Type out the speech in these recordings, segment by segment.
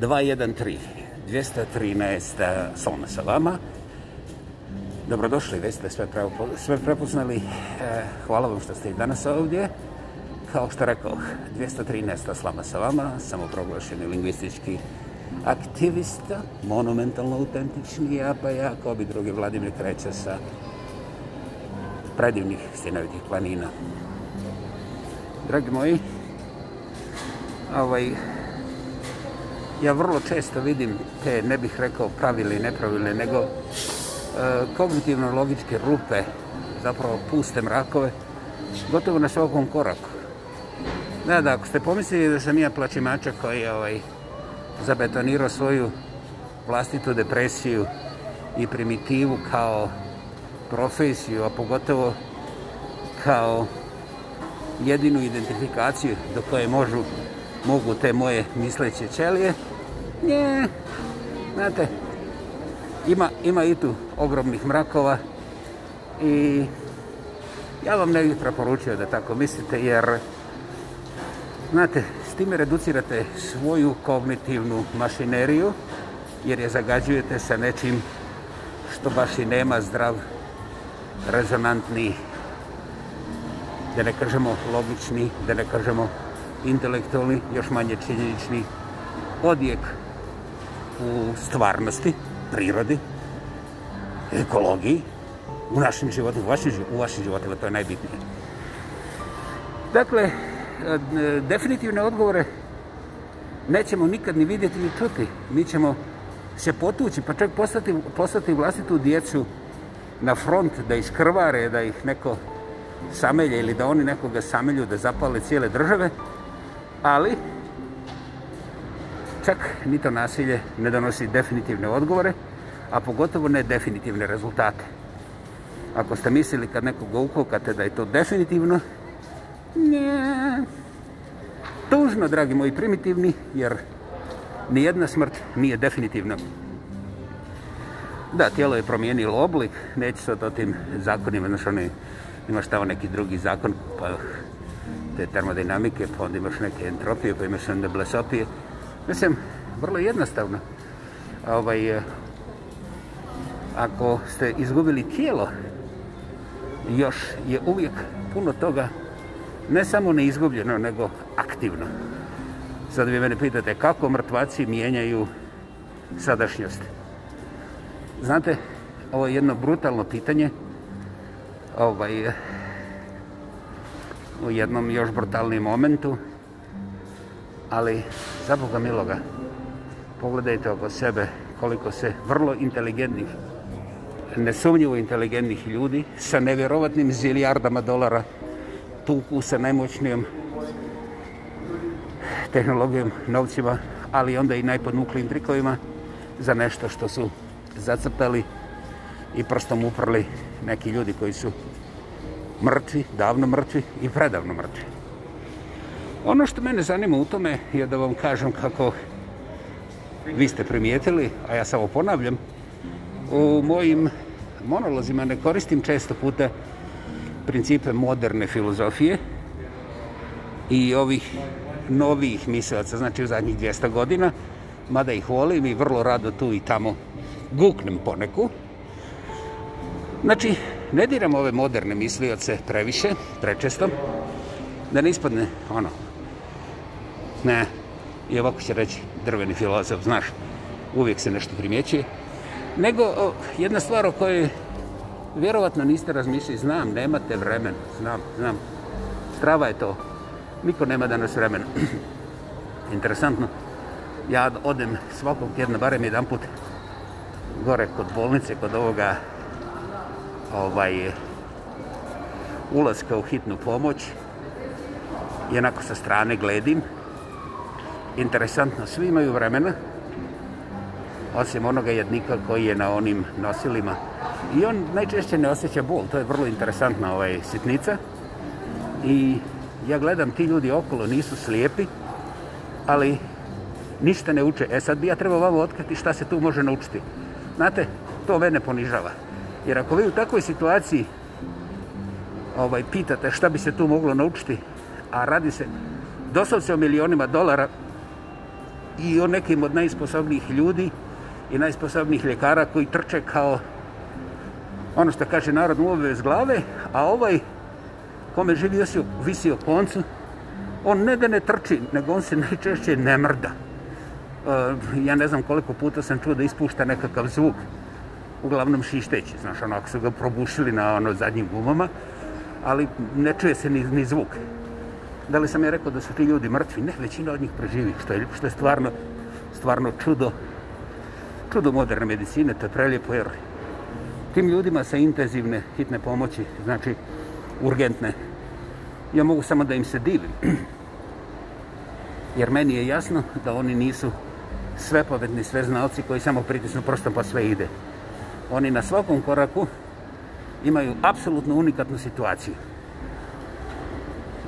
213, 213 Solna sa vama. Dobrodošli, već ste sve, prepo, sve prepoznali. E, hvala vam što ste i danas ovdje. Kao što rekao, 213 Slama sa vama, samoproglašeni lingvistički aktivista, monumentalno autentični, ja pa ja, kao bi drugi Vladimir Kreća sa predivnih stinovitih planina. Dragi moji, ovaj, ja vrlo često vidim te, ne bih rekao pravile i nepravile, nego e, kognitivno-logičke rupe, zapravo puste mrakove, gotovo na svakom koraku. Da, da, ako ste pomislili da sam ja plaćimača koji je ovaj, zabetonirao svoju vlastitu depresiju i primitivu kao profesiju, a pogotovo kao jedinu identifikaciju do koje možu mogu te moje misleće ćelije. Nje, znate, ima, ima i tu ogromnih mrakova i ja vam ne bih preporučio da tako mislite, jer znate, s time reducirate svoju kognitivnu mašineriju, jer je zagađujete sa nečim što baš i nema zdrav, rezonantni, da ne kažemo logični, da ne kažemo intelektualni, još manje činjenični odijek u stvarnosti, prirodi, ekologiji, u našim životima, u vašim, u vašim životima, to je najbitnije. Dakle, e, definitivne odgovore nećemo nikad ni vidjeti ni čuti. Mi ćemo se potući, pa čak postati, postati vlastitu djecu na front da iskrvare, da ih neko samelje ili da oni nekoga samelju da zapale cijele države, ali čak ni to nasilje ne donosi definitivne odgovore, a pogotovo ne definitivne rezultate. Ako ste mislili kad nekoga ukokate da je to definitivno, ne. Tužno, dragi moji primitivni, jer nijedna smrt nije definitivna. Da, tijelo je promijenilo oblik, neće se o tim zakonima, znaš, ono imaš tamo neki drugi zakon, pa te termodinamike, pa onda imaš neke entropije, pa imaš onda blesopije. Mislim, vrlo jednostavno. Ovaj, e, ako ste izgubili tijelo, još je uvijek puno toga ne samo neizgubljeno, nego aktivno. Sad vi mene pitate kako mrtvaci mijenjaju sadašnjost. Znate, ovo je jedno brutalno pitanje. Ovaj, e, u jednom još brutalnijem momentu. Ali, za Boga miloga, pogledajte oko sebe koliko se vrlo inteligentnih, nesumnjivo inteligentnih ljudi sa nevjerovatnim zilijardama dolara tuku sa najmoćnijom tehnologijom, novcima, ali onda i najponuklijim trikovima za nešto što su zacrtali i prstom uprli neki ljudi koji su mrtvi, davno mrtvi i predavno mrtvi. Ono što mene zanima u tome je da vam kažem kako vi ste primijetili, a ja samo ponavljam, u mojim monolozima ne koristim često puta principe moderne filozofije i ovih novih mislaca, znači u zadnjih 200 godina, mada ih volim i vrlo rado tu i tamo guknem poneku. Znači, ne diram ove moderne mislioce previše, prečesto, da ne ispadne ono, ne, i ovako će reći drveni filozof, znaš, uvijek se nešto primjećuje, nego o, jedna stvar o kojoj vjerovatno niste razmišljali, znam, nemate vremen, znam, znam, strava je to, niko nema danas vremena. Interesantno, ja odem svakog tjedna, barem jedan put, gore kod bolnice, kod ovoga ovaj, ulazka u hitnu pomoć i onako sa strane gledim. Interesantno, svi imaju vremena, osim onoga jednika koji je na onim nosilima. I on najčešće ne osjeća bol, to je vrlo interesantna ovaj, sitnica. I ja gledam, ti ljudi okolo nisu slijepi, ali ništa ne uče. E sad bi ja trebao vam otkriti šta se tu može naučiti. Znate, to mene ponižava. Jer ako vi u takvoj situaciji ovaj, pitate šta bi se tu moglo naučiti, a radi se doslovce o milionima dolara i o nekim od najsposobnijih ljudi i najsposobnijih ljekara koji trče kao ono što kaže narod u ove iz glave, a ovaj kome živi osio, visi o koncu, on ne da ne trči, nego on se najčešće ne mrda. E, ja ne znam koliko puta sam čuo da ispušta nekakav zvuk uglavnom šišteći, znaš, ono, ako su ga probušili na ono zadnjim gumama, ali ne čuje se ni, ni zvuk. Da li sam ja rekao da su ti ljudi mrtvi? Ne, većina od njih preživi, što je, što je stvarno, stvarno čudo, čudo moderne medicine, to je prelijepo, jer tim ljudima sa intenzivne hitne pomoći, znači urgentne, ja mogu samo da im se divim. Jer meni je jasno da oni nisu sve pavetni, sve znalci koji samo pritisnu prostom pa sve ide oni na svakom koraku imaju apsolutno unikatnu situaciju.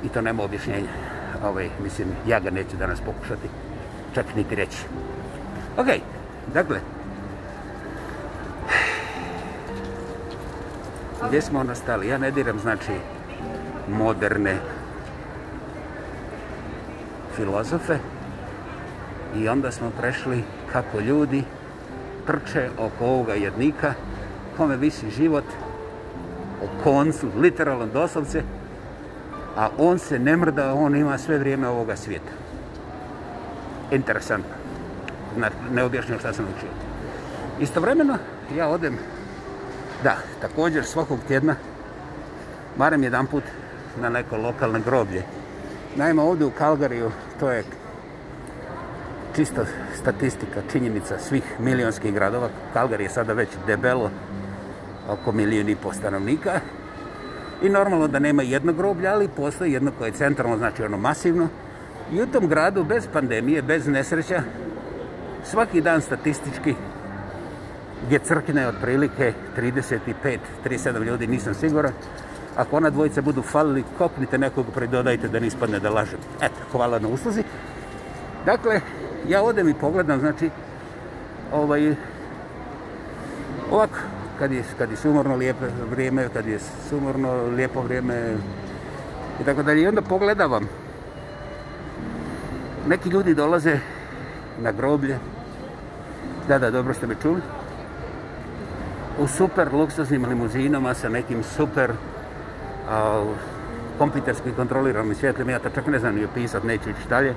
I to nema objašnjenja. Ovaj, mislim, ja ga neću danas pokušati čak niti reći. Ok, dakle. Gdje smo ono stali? Ja ne diram, znači, moderne filozofe. I onda smo prešli kako ljudi trče oko ovoga jednika, kome visi život, o koncu, literalno doslovce, a on se ne mrda, on ima sve vrijeme ovoga svijeta. Interesantno. Neobjašnjeno šta sam učio. Istovremeno, ja odem, da, također svakog tjedna, barem jedan put na neko lokalno groblje. Naime, ovdje u Kalgariju, to je čista statistika, činjenica svih milionskih gradova. Kalgar je sada već debelo oko milijun i po stanovnika. I normalno da nema jedno groblje, ali postoji jedno koje je centralno, znači ono masivno. I u tom gradu, bez pandemije, bez nesreća, svaki dan statistički je crkne otprilike 35-37 ljudi, nisam siguran. Ako ona dvojica budu falili, kopnite nekog, pridodajte da ne ispadne da lažem. Eto, hvala na usluzi. Dakle, ja odem i pogledam, znači, ovaj, ovako, kad je, kad je sumorno lijepo vrijeme, kad je sumorno lijepo vrijeme, i tako dalje, i onda pogledavam. Neki ljudi dolaze na groblje, da, da, dobro ste me čuli, u super luksuznim limuzinama sa nekim super uh, kompiterskim kontroliranim svjetljima, ja to čak ne znam ni opisat, neću ići dalje,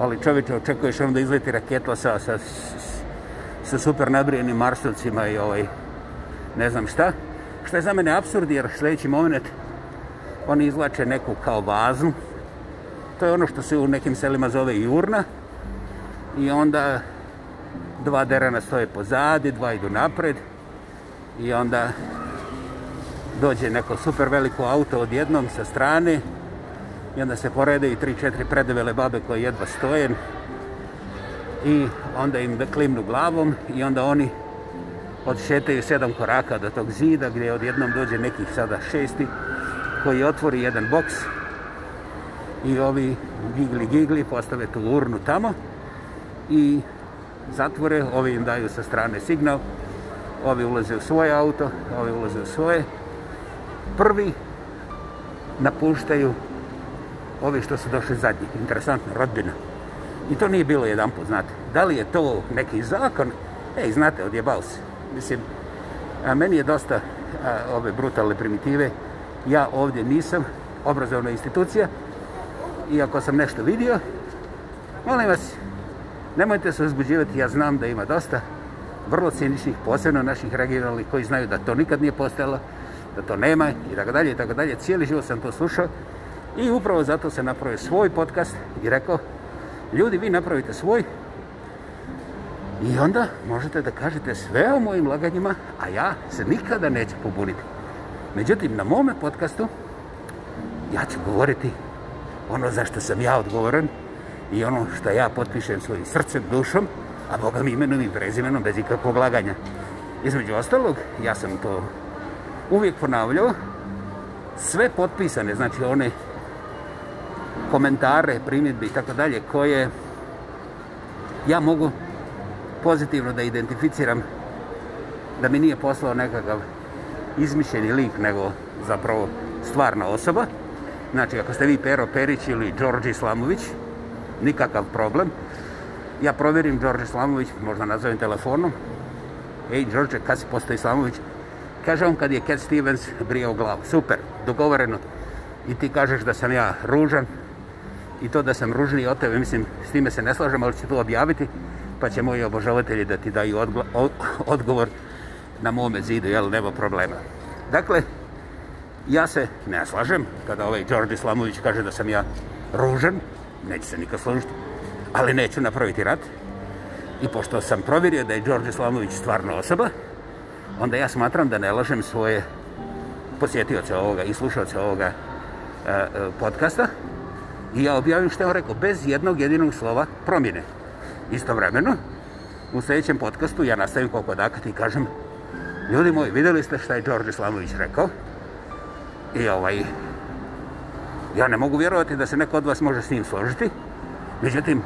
ali čovječe očekuješ on da izleti raketa sa, sa, sa super nabrijenim marsovcima i ovaj, ne znam šta. Što je za mene absurd, jer sljedeći moment oni izlače neku kao vazu. To je ono što se u nekim selima zove jurna. I onda dva derana stoje pozadi, dva idu napred. I onda dođe neko super veliko auto odjednom sa strane i onda se porede i tri, četiri predevele babe koje jedva stoje i onda im klimnu glavom i onda oni odšetaju sedam koraka do tog zida gdje odjednom dođe nekih sada šesti koji otvori jedan boks i ovi gigli gigli postave tu urnu tamo i zatvore, ovi im daju sa strane signal, ovi ulaze u svoje auto, ovi ulaze u svoje. Prvi napuštaju ovi što su došli zadnji. Interesantna rodbina. I to nije bilo jedan put, znate. Da li je to neki zakon? Ej, znate, odjebao se. Mislim, a meni je dosta a, ove brutalne primitive. Ja ovdje nisam obrazovna institucija. Iako sam nešto vidio, molim vas, nemojte se uzbuđivati, ja znam da ima dosta vrlo ciničnih, posebno naših regionalnih, koji znaju da to nikad nije postojalo, da to nema i tako dalje i tako dalje. Cijeli život sam to slušao. I upravo zato se napravio svoj podcast i rekao, ljudi, vi napravite svoj i onda možete da kažete sve o mojim laganjima, a ja se nikada neću pobuniti. Međutim, na mome podcastu ja ću govoriti ono za što sam ja odgovoren i ono što ja potpišem svojim srcem, dušom, a Bogom imenom i prezimenom bez ikakvog laganja. Između ostalog, ja sam to uvijek ponavljao, sve potpisane, znači one komentare, primjedbe i tako dalje, koje ja mogu pozitivno da identificiram da mi nije poslao nekakav izmišljeni lik, nego zapravo stvarna osoba. Znači, ako ste vi Pero Perić ili Đorđe Slamović, nikakav problem. Ja proverim Đorđe Slamović, možda nazovem telefonom. Ej, Đorđe, kad si postao Slamović? Kaže on kad je Cat Stevens brijao glavu. Super, dogovoreno. I ti kažeš da sam ja ružan, i to da sam ružniji od tebe, mislim, s time se ne slažem, ali ću to objaviti, pa će moji obožavatelji da ti daju odgla, o, odgovor na mome zidu, jel, nema problema. Dakle, ja se ne slažem kada ovaj Đorđe Slamović kaže da sam ja ružan, neće se nikad služiti, ali neću napraviti rat. I pošto sam provjerio da je Đorđe Slamović stvarno osoba, onda ja smatram da ne lažem svoje posjetioce ovoga i slušaoce ovoga e, e, podcasta, I ja objavim što je on rekao, bez jednog jedinog slova promjene. Istovremeno, u sljedećem podcastu ja nastavim koliko dakati i kažem, ljudi moji, vidjeli ste što je Đorđe Slamović rekao? I ovaj, ja ne mogu vjerovati da se neko od vas može s njim složiti. Međutim,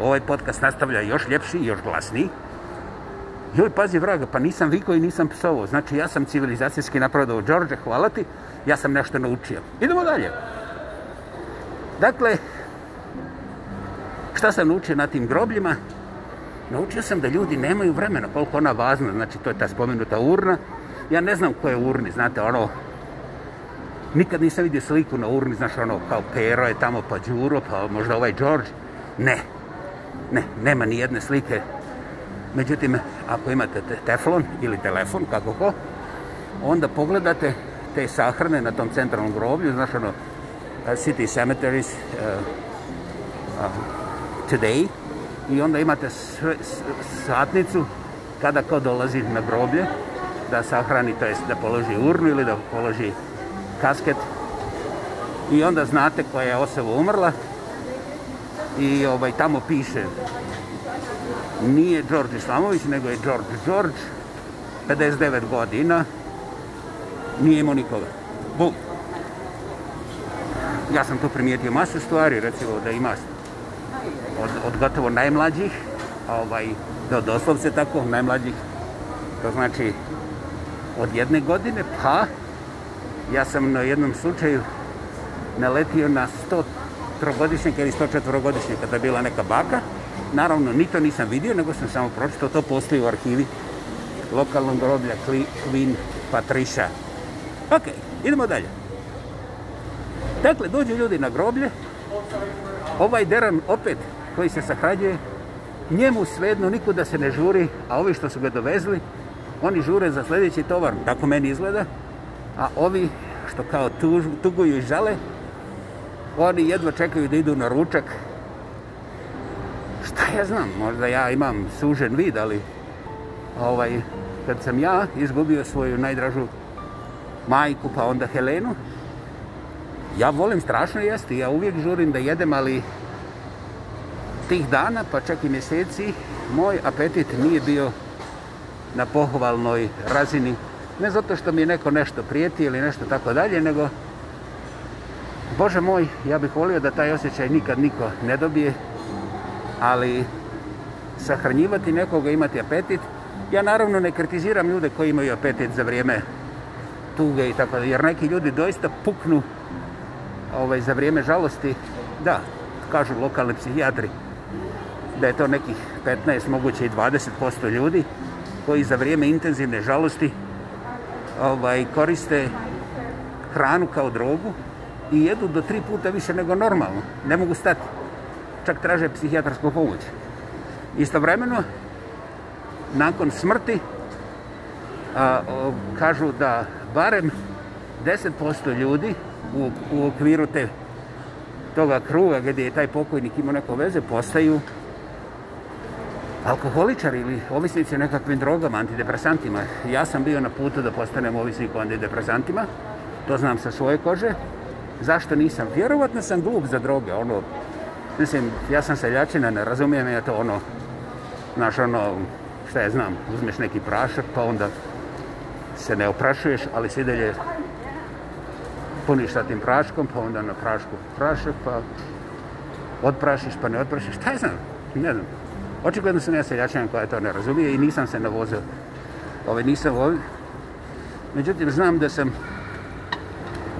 ovaj podcast nastavlja još ljepši i još glasniji. Joj, pazi vraga, pa nisam viko i nisam psovo. Znači, ja sam civilizacijski napravo Đorđe, hvala ti, ja sam nešto naučio. Idemo dalje. Idemo dalje. Dakle, šta sam naučio na tim grobljima? Naučio sam da ljudi nemaju vremena, koliko ona važna, znači to je ta spomenuta urna. Ja ne znam koje urni, znate, ono, nikad nisam vidio sliku na urni, znaš, ono, kao Pero je tamo, pa Đuro, pa možda ovaj George. Ne, ne, nema ni jedne slike. Međutim, ako imate te teflon ili telefon, kako ko, onda pogledate te sahrane na tom centralnom groblju, znaš, ono, Uh, city cemeteries uh, uh, today i onda imate satnicu kada ko dolazi na groblje da sahrani, to jest da položi urnu ili da položi kasket i onda znate koja je osoba umrla i ovaj tamo piše nije George Islamović nego je George George 59 godina nije imao nikoga. Bum ja sam to primijetio masu stvari, recimo da ima od, od gotovo najmlađih, ovaj, do doslovce tako, najmlađih, to znači od jedne godine, pa ja sam na jednom slučaju naletio na 103-godišnjaka ili 104-godišnjaka, da je bila neka baka. Naravno, ni to nisam vidio, nego sam samo pročitao, to postoji u arhivi lokalnog groblja Queen Patricia. Ok, idemo dalje. Dakle, dođu ljudi na groblje, ovaj deran opet koji se sahrađuje, njemu svedno nikuda se ne žuri, a ovi što su ga dovezli, oni žure za sljedeći tovar, tako meni izgleda, a ovi što kao tuž, tuguju i žale, oni jedva čekaju da idu na ručak. Šta ja znam, možda ja imam sužen vid, ali ovaj, kad sam ja izgubio svoju najdražu majku, pa onda Helenu, Ja volim strašno jesti, ja uvijek žurim da jedem, ali tih dana, pa čak i mjeseci, moj apetit nije bio na pohvalnoj razini. Ne zato što mi je neko nešto prijeti ili nešto tako dalje, nego Bože moj, ja bih volio da taj osjećaj nikad niko ne dobije, ali sahranjivati nekoga, imati apetit, ja naravno ne kritiziram ljude koji imaju apetit za vrijeme tuge i tako da, jer neki ljudi doista puknu ovaj, za vrijeme žalosti, da, kažu lokalni psihijatri, da je to nekih 15, moguće i 20% ljudi koji za vrijeme intenzivne žalosti ovaj, koriste hranu kao drogu i jedu do tri puta više nego normalno. Ne mogu stati. Čak traže psihijatarsku pomoć. Istovremeno, nakon smrti, a, o, kažu da barem 10% ljudi u, u okviru te, toga kruga gdje je taj pokojnik imao neko veze, postaju alkoholičari ili ovisnici o nekakvim drogama, antidepresantima. Ja sam bio na putu da postanem ovisnik o antidepresantima, to znam sa svoje kože. Zašto nisam? Vjerovatno sam glup za droge, ono, mislim, ja sam seljačina, ne razumijem ja to, ono, znaš, ono, šta je znam, uzmeš neki prašak, pa onda se ne oprašuješ, ali se dalje poništa tim praškom, pa onda na prašku prašak, pa odprašiš, pa ne odprašiš, šta je znam, ne znam. Očigledno sam ja seljačan koja to ne razumije i nisam se navozao, ove, ovaj, nisam ovdje. Međutim, znam da sam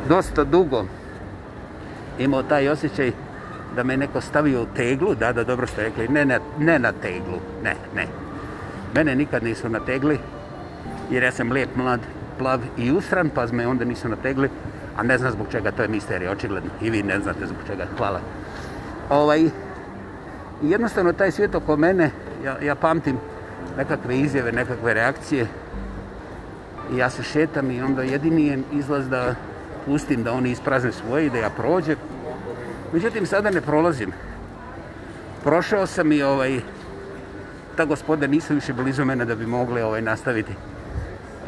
dosta dugo imao taj osjećaj da me neko stavio u teglu, da, da, dobro ste rekli, ne, ne, ne na teglu, ne, ne. Mene nikad nisu nategli, jer ja sam lijep, mlad, plav i usran, pa me onda nisu nategli. tegli. A ne znam zbog čega, to je misterija, očigledno. I vi ne znate zbog čega, hvala. Ovaj, jednostavno, taj svijet oko mene, ja, ja pamtim nekakve izjave, nekakve reakcije. I ja se šetam i onda jedini je izlaz da pustim da oni isprazne svoje i da ja prođem. Međutim, sada ne prolazim. Prošao sam i ovaj, ta gospoda nisu više blizu mene da bi mogli ovaj, nastaviti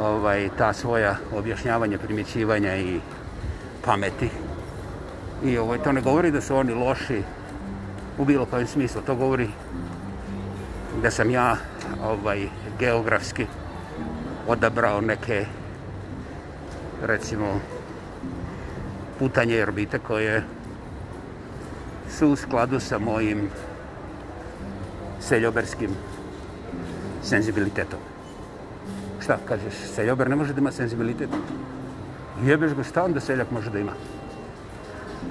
ovaj ta svoja objašnjavanja, primjećivanja i pameti. I ovo, ovaj, to ne govori da su oni loši u bilo kojem smislu. To govori da sam ja ovaj geografski odabrao neke recimo putanje i orbite koje su u skladu sa mojim seljoberskim senzibilitetom. Šta kažeš, seljober ne može da ima senzibilitet? Ne jebeš ga, šta onda seljak može da ima?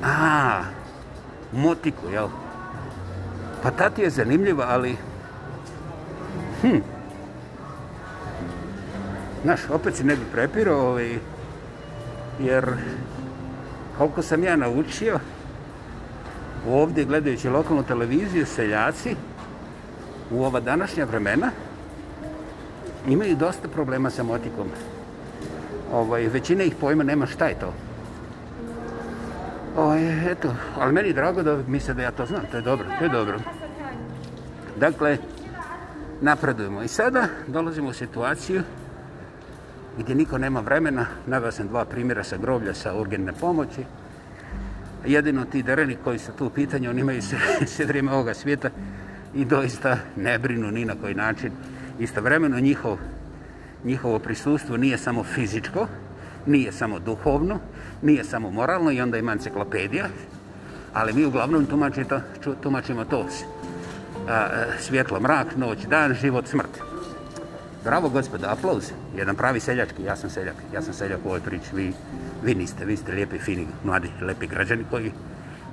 A, motiku, jel? Pa ta ti je zanimljiva, ali... Hm. Znaš, opet si ne bi prepirao, ovaj, jer koliko sam ja naučio, ovdje gledajući lokalnu televiziju, seljaci u ova današnja vremena imaju dosta problema sa motikom. Hm ovaj, većina ih pojma nema šta je to. O, ovaj, eto, ali meni je drago da misle da ja to znam, to je dobro, to je dobro. Dakle, napredujemo. I sada dolazimo u situaciju gdje niko nema vremena. Navio sam dva primjera sa groblja, sa urgentne pomoći. Jedino ti dereni koji su tu u pitanju, oni imaju se, se vrijeme ovoga svijeta i doista ne brinu ni na koji način. Istovremeno njihov njihovo prisustvo nije samo fizičko, nije samo duhovno, nije samo moralno i onda ima enciklopedija, ali mi uglavnom tumačimo to, tumačimo to a, svjetlo, mrak, noć, dan, život, smrt. Bravo, gospod, aplauz. Jedan pravi seljački, ja sam seljak, ja sam seljak u ovoj priči, vi, vi niste, vi ste lijepi, fini, mladi, lepi građani koji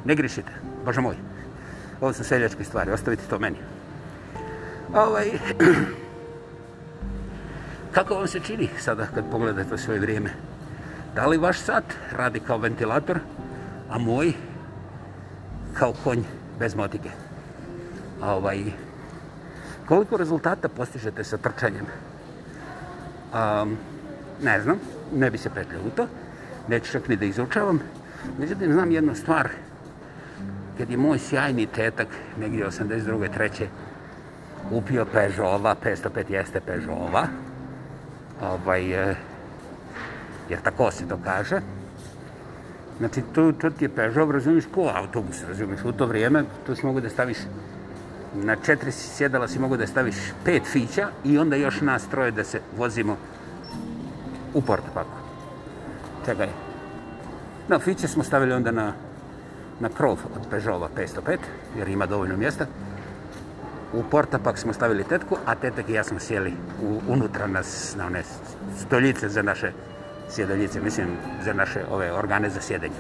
ne grišite, bože moj. Ovo su seljačke stvari, ostavite to meni. Ovaj, Kako vam se čini sada kad pogledate svoje vrijeme? Da li vaš sat radi kao ventilator, a moj kao konj bez motike? A ovaj, koliko rezultata postižete sa trčanjem? Um, ne znam, ne bi se petljao u to. Neću čak ni da izučavam. Međutim, znam jednu stvar. Kad je moj sjajni tetak, negdje 82. treće, upio Peugeot-a, 505 jeste Peugeot-a, ovaj, e, jer tako se to kaže. Znači, to, to ti je Peugeot, razumiješ, ko autobus, razumiješ, u to vrijeme, tu si mogu da staviš, na četiri sjedala si mogu da staviš pet fića i onda još nas troje da se vozimo u portopaku. Čekaj. No, fiće smo stavili onda na, na krov od Peugeota 505, jer ima dovoljno mjesta u portapak smo stavili tetku, a tetak i ja smo sjeli u, unutra nas, na one stoljice za naše sjedeljice, mislim, za naše ove organe za sjedenje.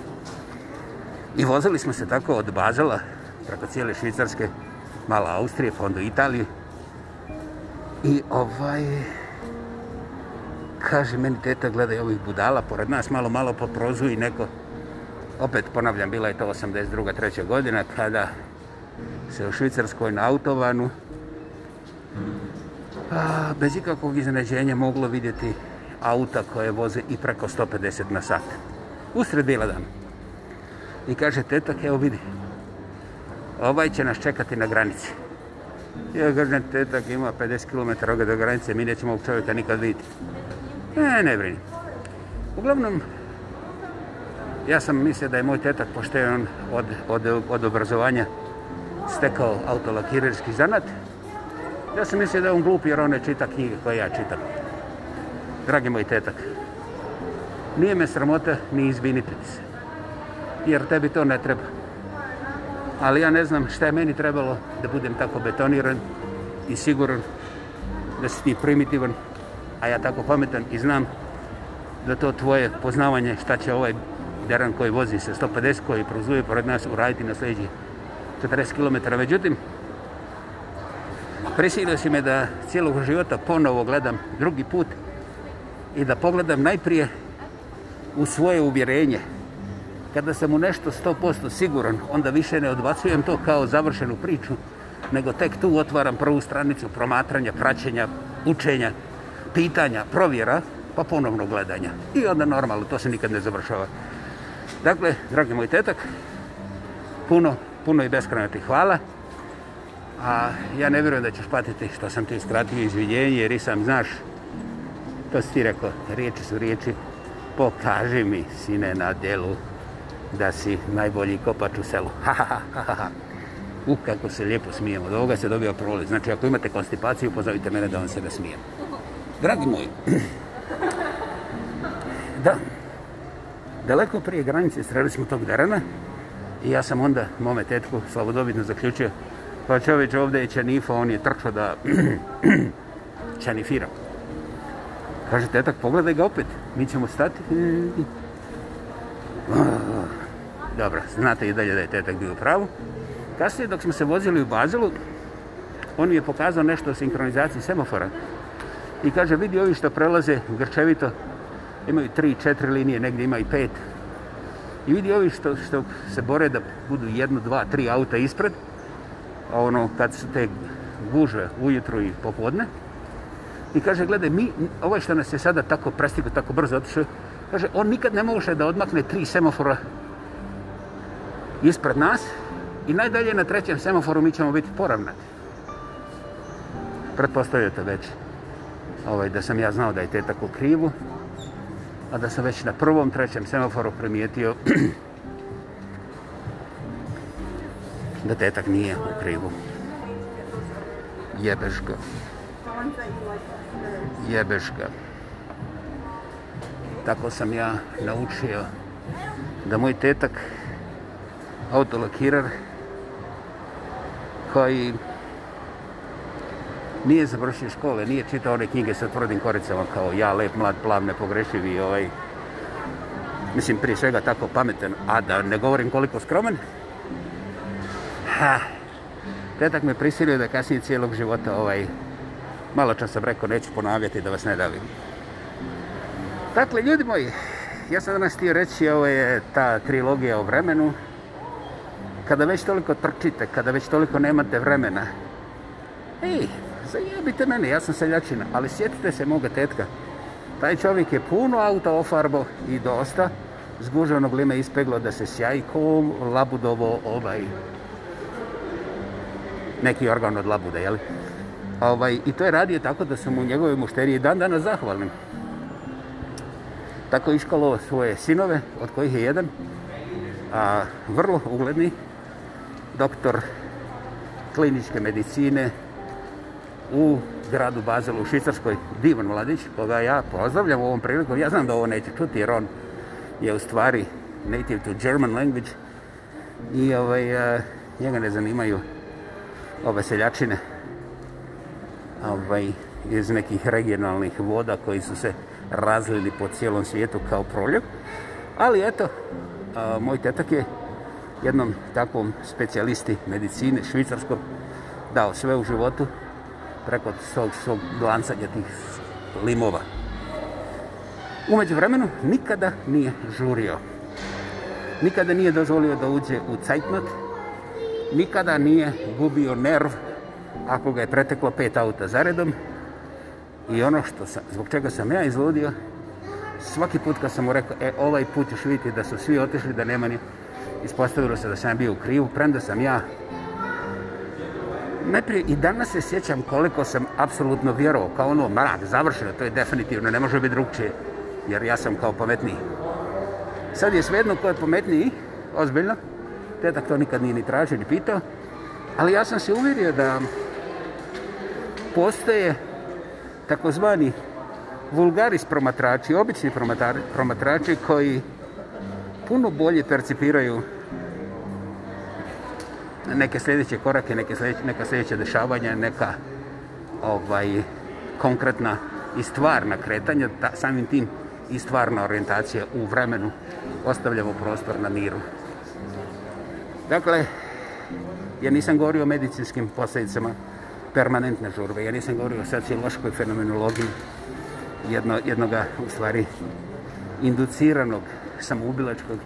I vozili smo se tako od Bazela, preko cijele Švicarske, mala Austrije, fondo pa Italije. I ovaj... Kaže, meni teta gledaj ovih budala pored nas, malo, malo po prozu i neko... Opet ponavljam, bila je to 82. treća godina, kada se u Švicarskoj na autovanu a, bez ikakvog iznenađenja moglo vidjeti auta koje voze i preko 150 na sat. Usred bila dan. I kaže, tetak, evo vidi, ovaj će nas čekati na granici. I ja kažem, tetak ima 50 km do granice, mi nećemo ovog čovjeka nikad vidjeti. E, ne brini. Uglavnom, ja sam mislio da je moj tetak, pošto je on od, od, od obrazovanja stekao autolakirerski zanat. Ja sam mislio da je on glup jer on ne čita knjige koje ja čitam. Dragi moj tetak, nije me sramota ni izviniti se. Jer tebi to ne treba. Ali ja ne znam šta je meni trebalo da budem tako betoniran i siguran da si ti primitivan, a ja tako pametan i znam da to tvoje poznavanje šta će ovaj deran koji vozi se 150 koji prozuje pored nas uraditi na sljedećih 40 km. Međutim, prisilio si me da cijelog života ponovo gledam drugi put i da pogledam najprije u svoje uvjerenje. Kada sam u nešto 100% siguran, onda više ne odbacujem to kao završenu priču, nego tek tu otvaram prvu stranicu promatranja, praćenja, učenja, pitanja, provjera, pa ponovno gledanja. I onda normalno, to se nikad ne završava. Dakle, dragi moj tetak, puno puno i beskreno ti hvala. A ja ne vjerujem da ćeš patiti što sam ti skratio izvidjenje, jer sam, znaš, to si ti rekao, riječi su riječi, pokaži mi, sine, na delu, da si najbolji kopač u selu. Ha, ha, ha, ha. U, kako se lijepo smijemo, od ovoga se dobio prolet. Znači, ako imate konstipaciju, pozovite mene da vam se smijem. Dragi moji, da, daleko prije granice sreli smo tog darana, I ja sam onda mome tetku slobodobitno zaključio, pa čovječ ovdje je čanifa, on je trčao da čanifira. Kaže, tetak, pogledaj ga opet, mi ćemo stati. Dobro, znate i dalje da je tetak bio pravu. Kasnije, dok smo se vozili u Bazelu, on mi je pokazao nešto o sinkronizaciji semafora. I kaže, vidi ovi što prelaze grčevito, imaju tri, četiri linije, negdje ima i pet, I vidi ovi što, što se bore da budu jedno, dva, tri auta ispred, a ono, kad su te gužve ujutru i popodne, i kaže, gledaj, mi, ovaj što nas je sada tako prestigo, tako brzo otišao, kaže, on nikad ne može da odmakne tri semafora ispred nas i najdalje na trećem semaforu mi ćemo biti poravnati. Pretpostavljate već ovaj, da sam ja znao da je teta ko krivu, a da sam već na prvom trećem semaforu primijetio da detak nije u krivu. Jebeš ga. Jebeš ga. Tako sam ja naučio da moj tetak autolokirar koji nije završio škole, nije čitao one knjige sa tvrdim koricama kao ja, lep, mlad, plav, nepogrešiv i ovaj, mislim, prije svega tako pameten, a da ne govorim koliko skroman, ha, tetak me prisilio da kasnije cijelog života ovaj, malo čas sam rekao, neću ponavljati da vas ne davim. Dakle, ljudi moji, ja sam danas htio reći, ovo je ta trilogija o vremenu. Kada već toliko trčite, kada već toliko nemate vremena, ej, zajebite mene, ja sam seljačina, ali sjetite se moga tetka. Taj čovjek je puno auta ofarbo i dosta. Zguženog lima ispeglo da se sjajkom labudovo ovaj neki organ od labude, jeli? Ovaj, I to je radio tako da sam u njegove mušterije dan dana zahvalim. Tako je iškalo svoje sinove, od kojih je jedan, a, vrlo ugledni, doktor kliničke medicine, u gradu Bazelu u Švicarskoj, Divan Mladić, koga ja pozdravljam u ovom prilikom. Ja znam da ovo neće čuti jer on je u stvari native to German language i ovaj, uh, njega ne zanimaju ove seljačine ovaj, iz nekih regionalnih voda koji su se razlili po cijelom svijetu kao proljev. Ali eto, uh, moj tetak je jednom takvom specijalisti medicine švicarskom dao sve u životu preko svog, svog glancanja tih limova. Umeđu vremenu, nikada nije žurio. Nikada nije dozvolio da uđe u cajtnot. Nikada nije gubio nerv ako ga je preteklo pet auta za redom. I ono što sam, zbog čega sam ja izludio, svaki put kad sam mu rekao, e, ovaj put ćeš vidjeti da su svi otišli, da nema ni... Ispostavilo se da sam bio u krivu, premda sam ja najprije i danas se sjećam koliko sam apsolutno vjerovao, kao ono, mrak, završeno, to je definitivno, ne može biti drugčije, jer ja sam kao pametniji. Sad je sve jedno ko je pametniji, ozbiljno, tetak to nikad nije ni tražio ni pitao, ali ja sam se uvjerio da postoje takozvani vulgaris promatrači, obični promatrači koji puno bolje percipiraju neke sljedeće korake, neke sljedeće, neka sljedeća dešavanja, neka ovaj, konkretna i stvarna kretanja, ta, samim tim i stvarna orijentacija u vremenu. Ostavljamo prostor na miru. Dakle, ja nisam govorio o medicinskim posljedicama permanentne žurbe, ja nisam govorio o sociološkoj fenomenologiji jedno, jednoga, u stvari, induciranog samoubilačkog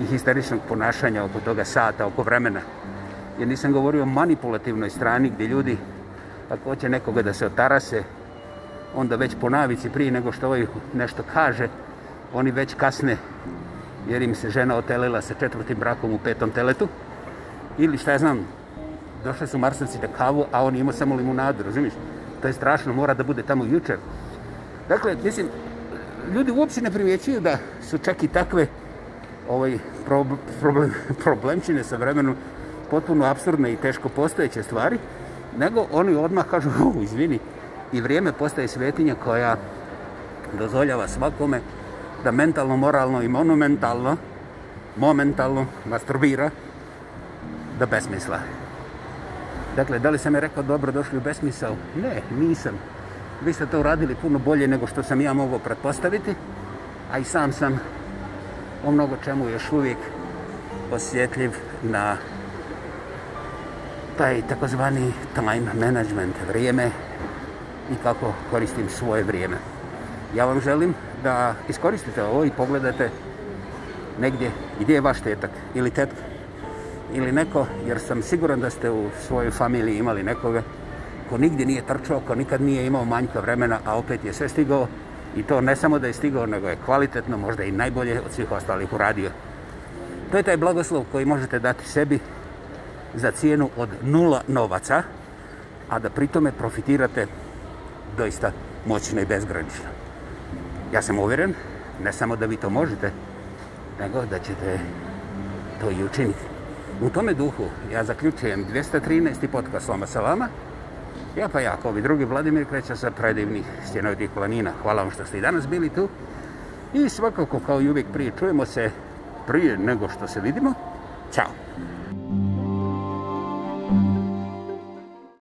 i histeričnog ponašanja oko toga sata, oko vremena jer nisam govorio o manipulativnoj strani gdje ljudi, ako hoće nekoga da se otarase, onda već po navici prije nego što ovaj nešto kaže, oni već kasne jer im se žena otelila sa četvrtim brakom u petom teletu. Ili šta ja znam, došli su marsanci da kavu, a on ima samo limunadu, razumiješ? To je strašno, mora da bude tamo jučer. Dakle, mislim, ljudi uopće ne primjećuju da su čak i takve ovaj, prob, problem, problemčine sa vremenom potpuno absurdne i teško postojeće stvari, nego oni odmah kažu, u, izvini, i vrijeme postaje svetinja koja dozvoljava svakome da mentalno, moralno i monumentalno, momentalno masturbira do besmisla. Dakle, da li sam je rekao dobro došli u besmisao? Ne, nisam. Vi ste to uradili puno bolje nego što sam ja mogao pretpostaviti, a i sam sam o mnogo čemu još uvijek osjetljiv na taj takozvani time management vrijeme i kako koristim svoje vrijeme. Ja vam želim da iskoristite ovo i pogledate negdje gdje je vaš tetak ili tetka ili neko, jer sam siguran da ste u svojoj familiji imali nekoga ko nigdje nije trčao, ko nikad nije imao manjka vremena, a opet je sve stigao i to ne samo da je stigao, nego je kvalitetno, možda i najbolje od svih ostalih uradio. To je taj blagoslov koji možete dati sebi za cijenu od nula novaca, a da pritome profitirate doista moćno i bezgranično. Ja sam uvjeren, ne samo da vi to možete, nego da ćete to i učiniti. U tome duhu ja zaključujem 213. podcast Loma sa vama. Ja pa ja, kao drugi Vladimir kreća sa predivnih stjenovitih planina. Hvala vam što ste i danas bili tu. I svakako, kao i uvijek prije, čujemo se prije nego što se vidimo. Ćao!